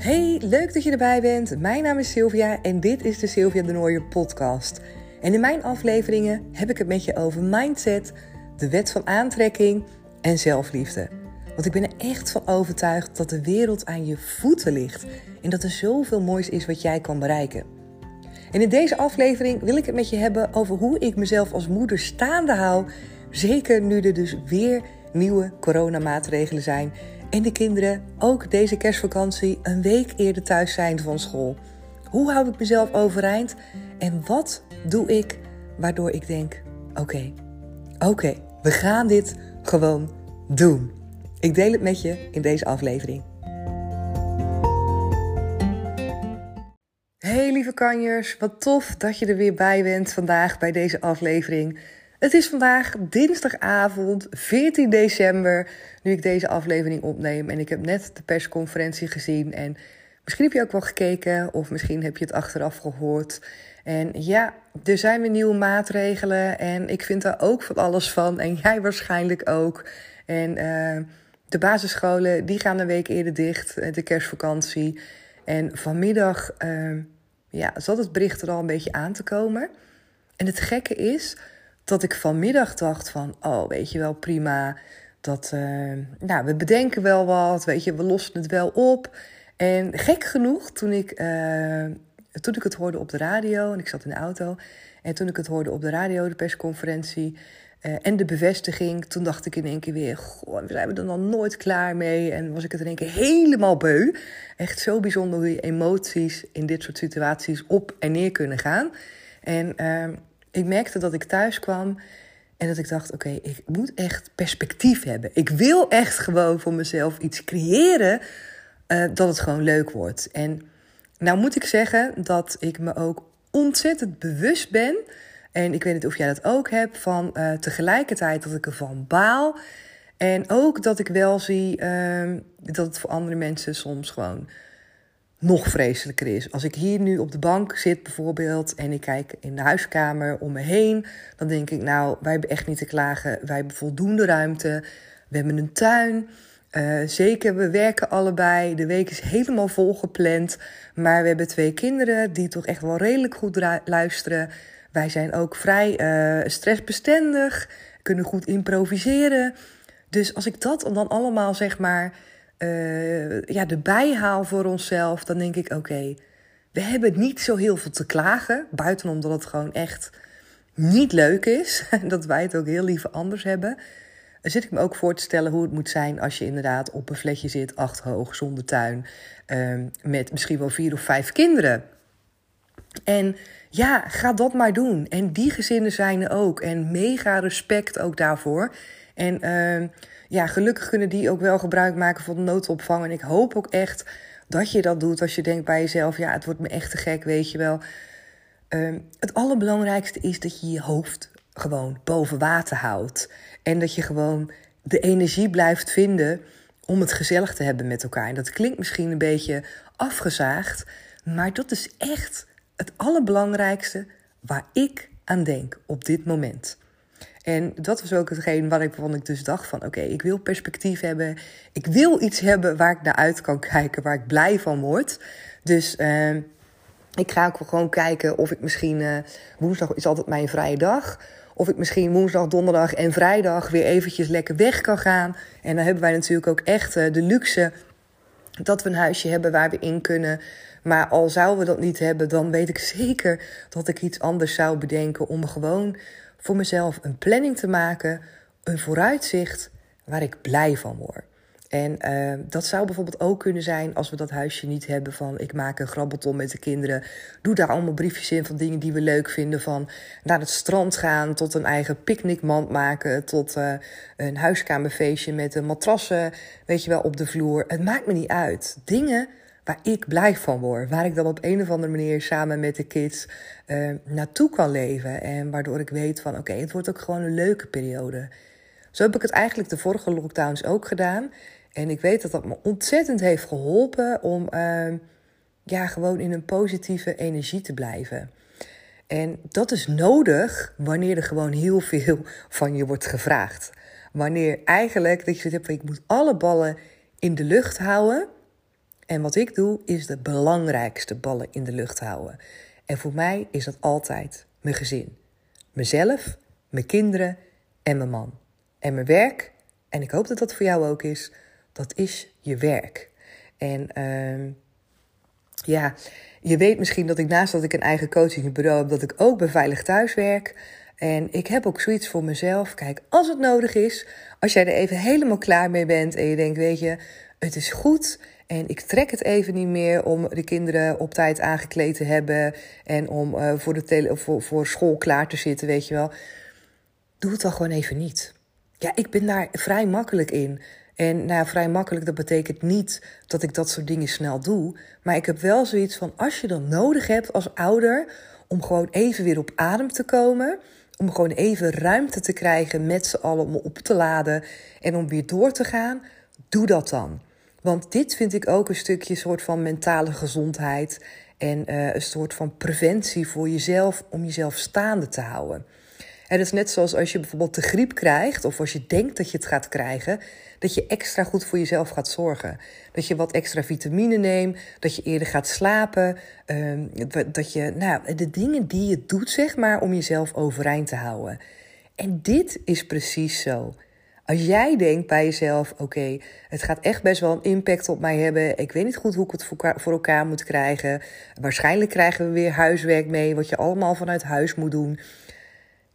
Hey, leuk dat je erbij bent. Mijn naam is Sylvia en dit is de Sylvia de Nooier podcast. En in mijn afleveringen heb ik het met je over mindset, de wet van aantrekking en zelfliefde. Want ik ben er echt van overtuigd dat de wereld aan je voeten ligt en dat er zoveel moois is wat jij kan bereiken. En in deze aflevering wil ik het met je hebben over hoe ik mezelf als moeder staande hou, zeker nu er dus weer nieuwe coronamaatregelen zijn en de kinderen ook deze kerstvakantie een week eerder thuis zijn van school. Hoe hou ik mezelf overeind en wat doe ik waardoor ik denk: oké, oké, we gaan dit gewoon doen. Ik deel het met je in deze aflevering. Hey lieve kanjers, wat tof dat je er weer bij bent vandaag bij deze aflevering. Het is vandaag dinsdagavond 14 december, nu ik deze aflevering opneem. En ik heb net de persconferentie gezien. En misschien heb je ook wel gekeken, of misschien heb je het achteraf gehoord. En ja, er zijn weer nieuwe maatregelen. En ik vind daar ook van alles van. En jij waarschijnlijk ook. En uh, de basisscholen die gaan een week eerder dicht, eh, de kerstvakantie. En vanmiddag uh, ja, zat het bericht er al een beetje aan te komen. En het gekke is dat ik vanmiddag dacht van, oh, weet je wel, prima. Dat, uh, nou, we bedenken wel wat, weet je, we lossen het wel op. En gek genoeg, toen ik, uh, toen ik het hoorde op de radio, en ik zat in de auto, en toen ik het hoorde op de radio, de persconferentie uh, en de bevestiging, toen dacht ik in één keer weer, goh, zijn we er dan nooit klaar mee? En was ik het in één keer helemaal beu. Echt zo bijzonder hoe je emoties in dit soort situaties op en neer kunnen gaan. En ik merkte dat ik thuis kwam en dat ik dacht: oké, ik moet echt perspectief hebben. Ik wil echt gewoon voor mezelf iets creëren uh, dat het gewoon leuk wordt. En nou moet ik zeggen dat ik me ook ontzettend bewust ben. En ik weet niet of jij dat ook hebt, van uh, tegelijkertijd dat ik ervan baal. En ook dat ik wel zie uh, dat het voor andere mensen soms gewoon nog vreselijker is. Als ik hier nu op de bank zit bijvoorbeeld en ik kijk in de huiskamer om me heen, dan denk ik, nou, wij hebben echt niet te klagen. Wij hebben voldoende ruimte. We hebben een tuin. Uh, zeker, we werken allebei. De week is helemaal volgepland. Maar we hebben twee kinderen die toch echt wel redelijk goed luisteren. Wij zijn ook vrij uh, stressbestendig, kunnen goed improviseren. Dus als ik dat dan allemaal zeg maar uh, ja, erbij haal voor onszelf, dan denk ik: oké, we hebben niet zo heel veel te klagen. Buiten omdat het gewoon echt niet leuk is. En dat wij het ook heel liever anders hebben. Dan zit ik me ook voor te stellen hoe het moet zijn als je inderdaad op een vletje zit, acht hoog, zonder tuin. Uh, met misschien wel vier of vijf kinderen. En ja, ga dat maar doen. En die gezinnen zijn er ook. En mega respect ook daarvoor. En uh, ja, gelukkig kunnen die ook wel gebruik maken van de noodopvang. En ik hoop ook echt dat je dat doet als je denkt bij jezelf: ja, het wordt me echt te gek, weet je wel. Uh, het allerbelangrijkste is dat je je hoofd gewoon boven water houdt. En dat je gewoon de energie blijft vinden om het gezellig te hebben met elkaar. En dat klinkt misschien een beetje afgezaagd, maar dat is echt het allerbelangrijkste waar ik aan denk op dit moment. En dat was ook hetgeen ik, waarvan ik dus dacht van... oké, ik wil perspectief hebben. Ik wil iets hebben waar ik naar uit kan kijken, waar ik blij van word. Dus uh, ik ga ook gewoon kijken of ik misschien... Uh, woensdag is altijd mijn vrije dag... Of ik misschien woensdag, donderdag en vrijdag weer eventjes lekker weg kan gaan. En dan hebben wij natuurlijk ook echt uh, de luxe dat we een huisje hebben waar we in kunnen. Maar al zouden we dat niet hebben, dan weet ik zeker dat ik iets anders zou bedenken om gewoon voor mezelf een planning te maken, een vooruitzicht waar ik blij van word. En uh, dat zou bijvoorbeeld ook kunnen zijn als we dat huisje niet hebben van ik maak een grabbelton met de kinderen. Doe daar allemaal briefjes in van dingen die we leuk vinden. Van naar het strand gaan, tot een eigen picknickmand maken, tot uh, een huiskamerfeestje met een matrassen, weet je wel, op de vloer. Het maakt me niet uit. Dingen waar ik blij van word. Waar ik dan op een of andere manier samen met de kids uh, naartoe kan leven. En waardoor ik weet van oké, het wordt ook gewoon een leuke periode. Zo heb ik het eigenlijk de vorige lockdowns ook gedaan. En ik weet dat dat me ontzettend heeft geholpen om uh, ja, gewoon in een positieve energie te blijven. En dat is nodig wanneer er gewoon heel veel van je wordt gevraagd. Wanneer eigenlijk dat je zegt, ik moet alle ballen in de lucht houden En wat ik doe, is de belangrijkste ballen in de lucht houden. En voor mij is dat altijd mijn gezin. Mezelf, mijn kinderen en mijn man. En mijn werk, en ik hoop dat dat voor jou ook is, dat is je werk. En uh, ja, je weet misschien dat ik naast dat ik een eigen coachingbureau heb, dat ik ook bij Veilig Thuis werk. En ik heb ook zoiets voor mezelf. Kijk, als het nodig is, als jij er even helemaal klaar mee bent en je denkt, weet je, het is goed en ik trek het even niet meer om de kinderen op tijd aangekleed te hebben en om uh, voor, de voor school klaar te zitten, weet je wel. Doe het dan gewoon even niet. Ja, ik ben daar vrij makkelijk in. En nou, vrij makkelijk, dat betekent niet dat ik dat soort dingen snel doe. Maar ik heb wel zoiets van, als je dan nodig hebt als ouder om gewoon even weer op adem te komen, om gewoon even ruimte te krijgen met z'n allen om op te laden en om weer door te gaan, doe dat dan. Want dit vind ik ook een stukje soort van mentale gezondheid en uh, een soort van preventie voor jezelf om jezelf staande te houden. En dat is net zoals als je bijvoorbeeld de griep krijgt, of als je denkt dat je het gaat krijgen, dat je extra goed voor jezelf gaat zorgen. Dat je wat extra vitamine neemt, dat je eerder gaat slapen. Uh, dat je, nou, de dingen die je doet, zeg maar, om jezelf overeind te houden. En dit is precies zo. Als jij denkt bij jezelf: oké, het gaat echt best wel een impact op mij hebben. Ik weet niet goed hoe ik het voor elkaar moet krijgen. Waarschijnlijk krijgen we weer huiswerk mee, wat je allemaal vanuit huis moet doen.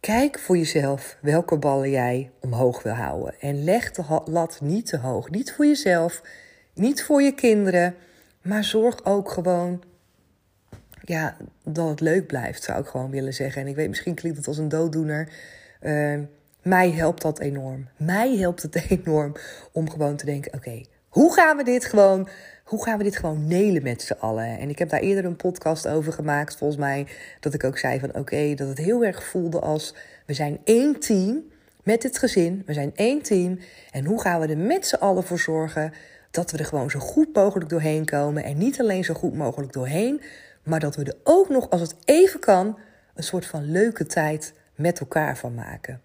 Kijk voor jezelf welke ballen jij omhoog wil houden. En leg de lat niet te hoog. Niet voor jezelf, niet voor je kinderen. Maar zorg ook gewoon ja, dat het leuk blijft, zou ik gewoon willen zeggen. En ik weet, misschien klinkt het als een dooddoener. Uh, mij helpt dat enorm. Mij helpt het enorm om gewoon te denken: oké, hoe gaan we dit gewoon hoe gaan we dit gewoon nelen met z'n allen? En ik heb daar eerder een podcast over gemaakt, volgens mij, dat ik ook zei van oké, dat het heel erg voelde als we zijn één team met het gezin, we zijn één team. En hoe gaan we er met z'n allen voor zorgen dat we er gewoon zo goed mogelijk doorheen komen? En niet alleen zo goed mogelijk doorheen, maar dat we er ook nog, als het even kan, een soort van leuke tijd met elkaar van maken.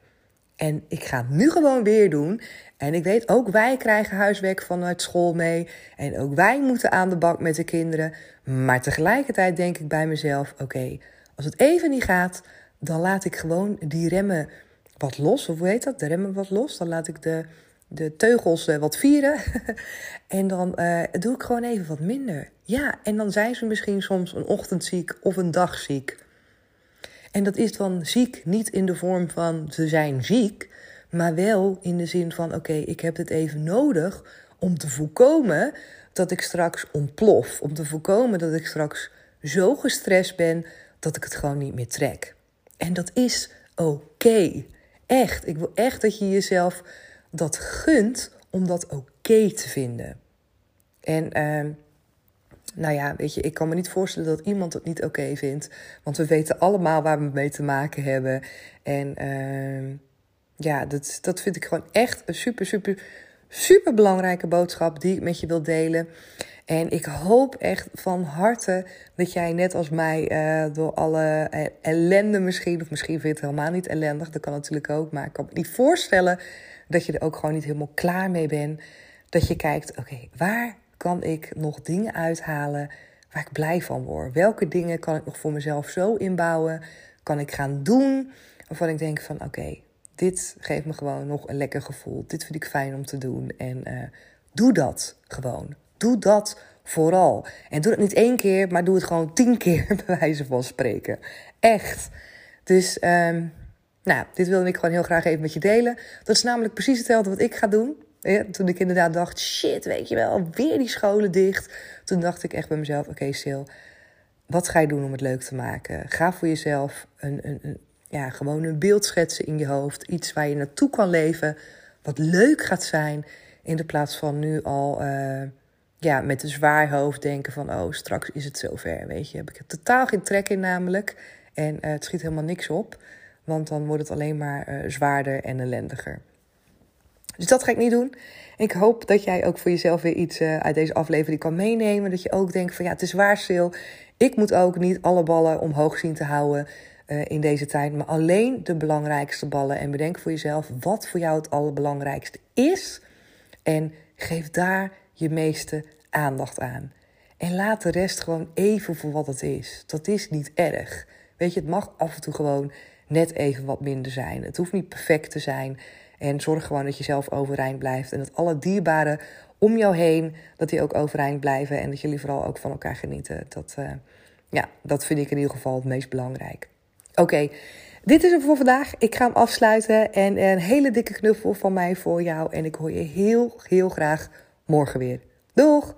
En ik ga het nu gewoon weer doen. En ik weet, ook wij krijgen huiswerk vanuit school mee. En ook wij moeten aan de bak met de kinderen. Maar tegelijkertijd denk ik bij mezelf: oké, als het even niet gaat, dan laat ik gewoon die remmen wat los. Of hoe heet dat? De remmen wat los. Dan laat ik de, de teugels uh, wat vieren. en dan uh, doe ik gewoon even wat minder. Ja, en dan zijn ze misschien soms een ochtend ziek of een dag ziek. En dat is dan ziek niet in de vorm van ze zijn ziek, maar wel in de zin van: oké, ik heb het even nodig om te voorkomen dat ik straks ontplof. Om te voorkomen dat ik straks zo gestrest ben dat ik het gewoon niet meer trek. En dat is oké. Echt. Ik wil echt dat je jezelf dat gunt om dat oké te vinden. En uh, nou ja, weet je, ik kan me niet voorstellen dat iemand het niet oké vindt. Want we weten allemaal waar we mee te maken hebben. En uh, ja, dat, dat vind ik gewoon echt een super, super, super belangrijke boodschap die ik met je wil delen. En ik hoop echt van harte dat jij net als mij uh, door alle ellende misschien, of misschien vind je het helemaal niet ellendig, dat kan natuurlijk ook, maar ik kan me niet voorstellen dat je er ook gewoon niet helemaal klaar mee bent. Dat je kijkt, oké, waar kan ik nog dingen uithalen waar ik blij van word? Welke dingen kan ik nog voor mezelf zo inbouwen? Kan ik gaan doen waarvan ik denk van oké, dit geeft me gewoon nog een lekker gevoel. Dit vind ik fijn om te doen. En uh, doe dat gewoon. Doe dat vooral. En doe het niet één keer, maar doe het gewoon tien keer, bij wijze van spreken. Echt. Dus, um, nou, dit wilde ik gewoon heel graag even met je delen. Dat is namelijk precies hetzelfde wat ik ga doen. Toen ik inderdaad dacht, shit, weet je wel, weer die scholen dicht. Toen dacht ik echt bij mezelf, oké Sil, wat ga je doen om het leuk te maken? Ga voor jezelf een, een, een, ja, gewoon een beeld schetsen in je hoofd. Iets waar je naartoe kan leven, wat leuk gaat zijn. In de plaats van nu al uh, ja, met een zwaar hoofd denken van, oh, straks is het zover, weet je. Ik heb totaal geen trek in namelijk. En uh, het schiet helemaal niks op. Want dan wordt het alleen maar uh, zwaarder en ellendiger. Dus dat ga ik niet doen. Ik hoop dat jij ook voor jezelf weer iets uh, uit deze aflevering kan meenemen. Dat je ook denkt van ja, het is waar stil. Ik moet ook niet alle ballen omhoog zien te houden uh, in deze tijd. Maar alleen de belangrijkste ballen. En bedenk voor jezelf wat voor jou het allerbelangrijkste is. En geef daar je meeste aandacht aan. En laat de rest gewoon even voor wat het is. Dat is niet erg. Weet je, het mag af en toe gewoon net even wat minder zijn. Het hoeft niet perfect te zijn. En zorg gewoon dat je zelf overeind blijft. En dat alle dierbaren om jou heen, dat die ook overeind blijven. En dat jullie vooral ook van elkaar genieten. Dat, uh, ja, dat vind ik in ieder geval het meest belangrijk. Oké, dit is hem voor vandaag. Ik ga hem afsluiten. En een hele dikke knuffel van mij voor jou. En ik hoor je heel, heel graag morgen weer. Doeg!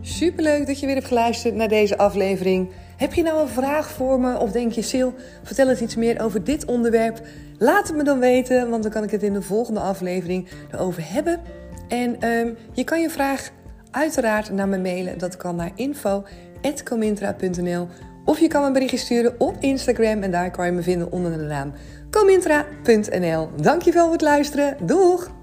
Superleuk dat je weer hebt geluisterd naar deze aflevering. Heb je nou een vraag voor me of denk je, Sil, vertel eens iets meer over dit onderwerp? Laat het me dan weten, want dan kan ik het in de volgende aflevering erover hebben. En um, je kan je vraag uiteraard naar me mailen. Dat kan naar info.comintra.nl Of je kan me een berichtje sturen op Instagram en daar kan je me vinden onder de naam comintra.nl. Dankjewel voor het luisteren. Doeg!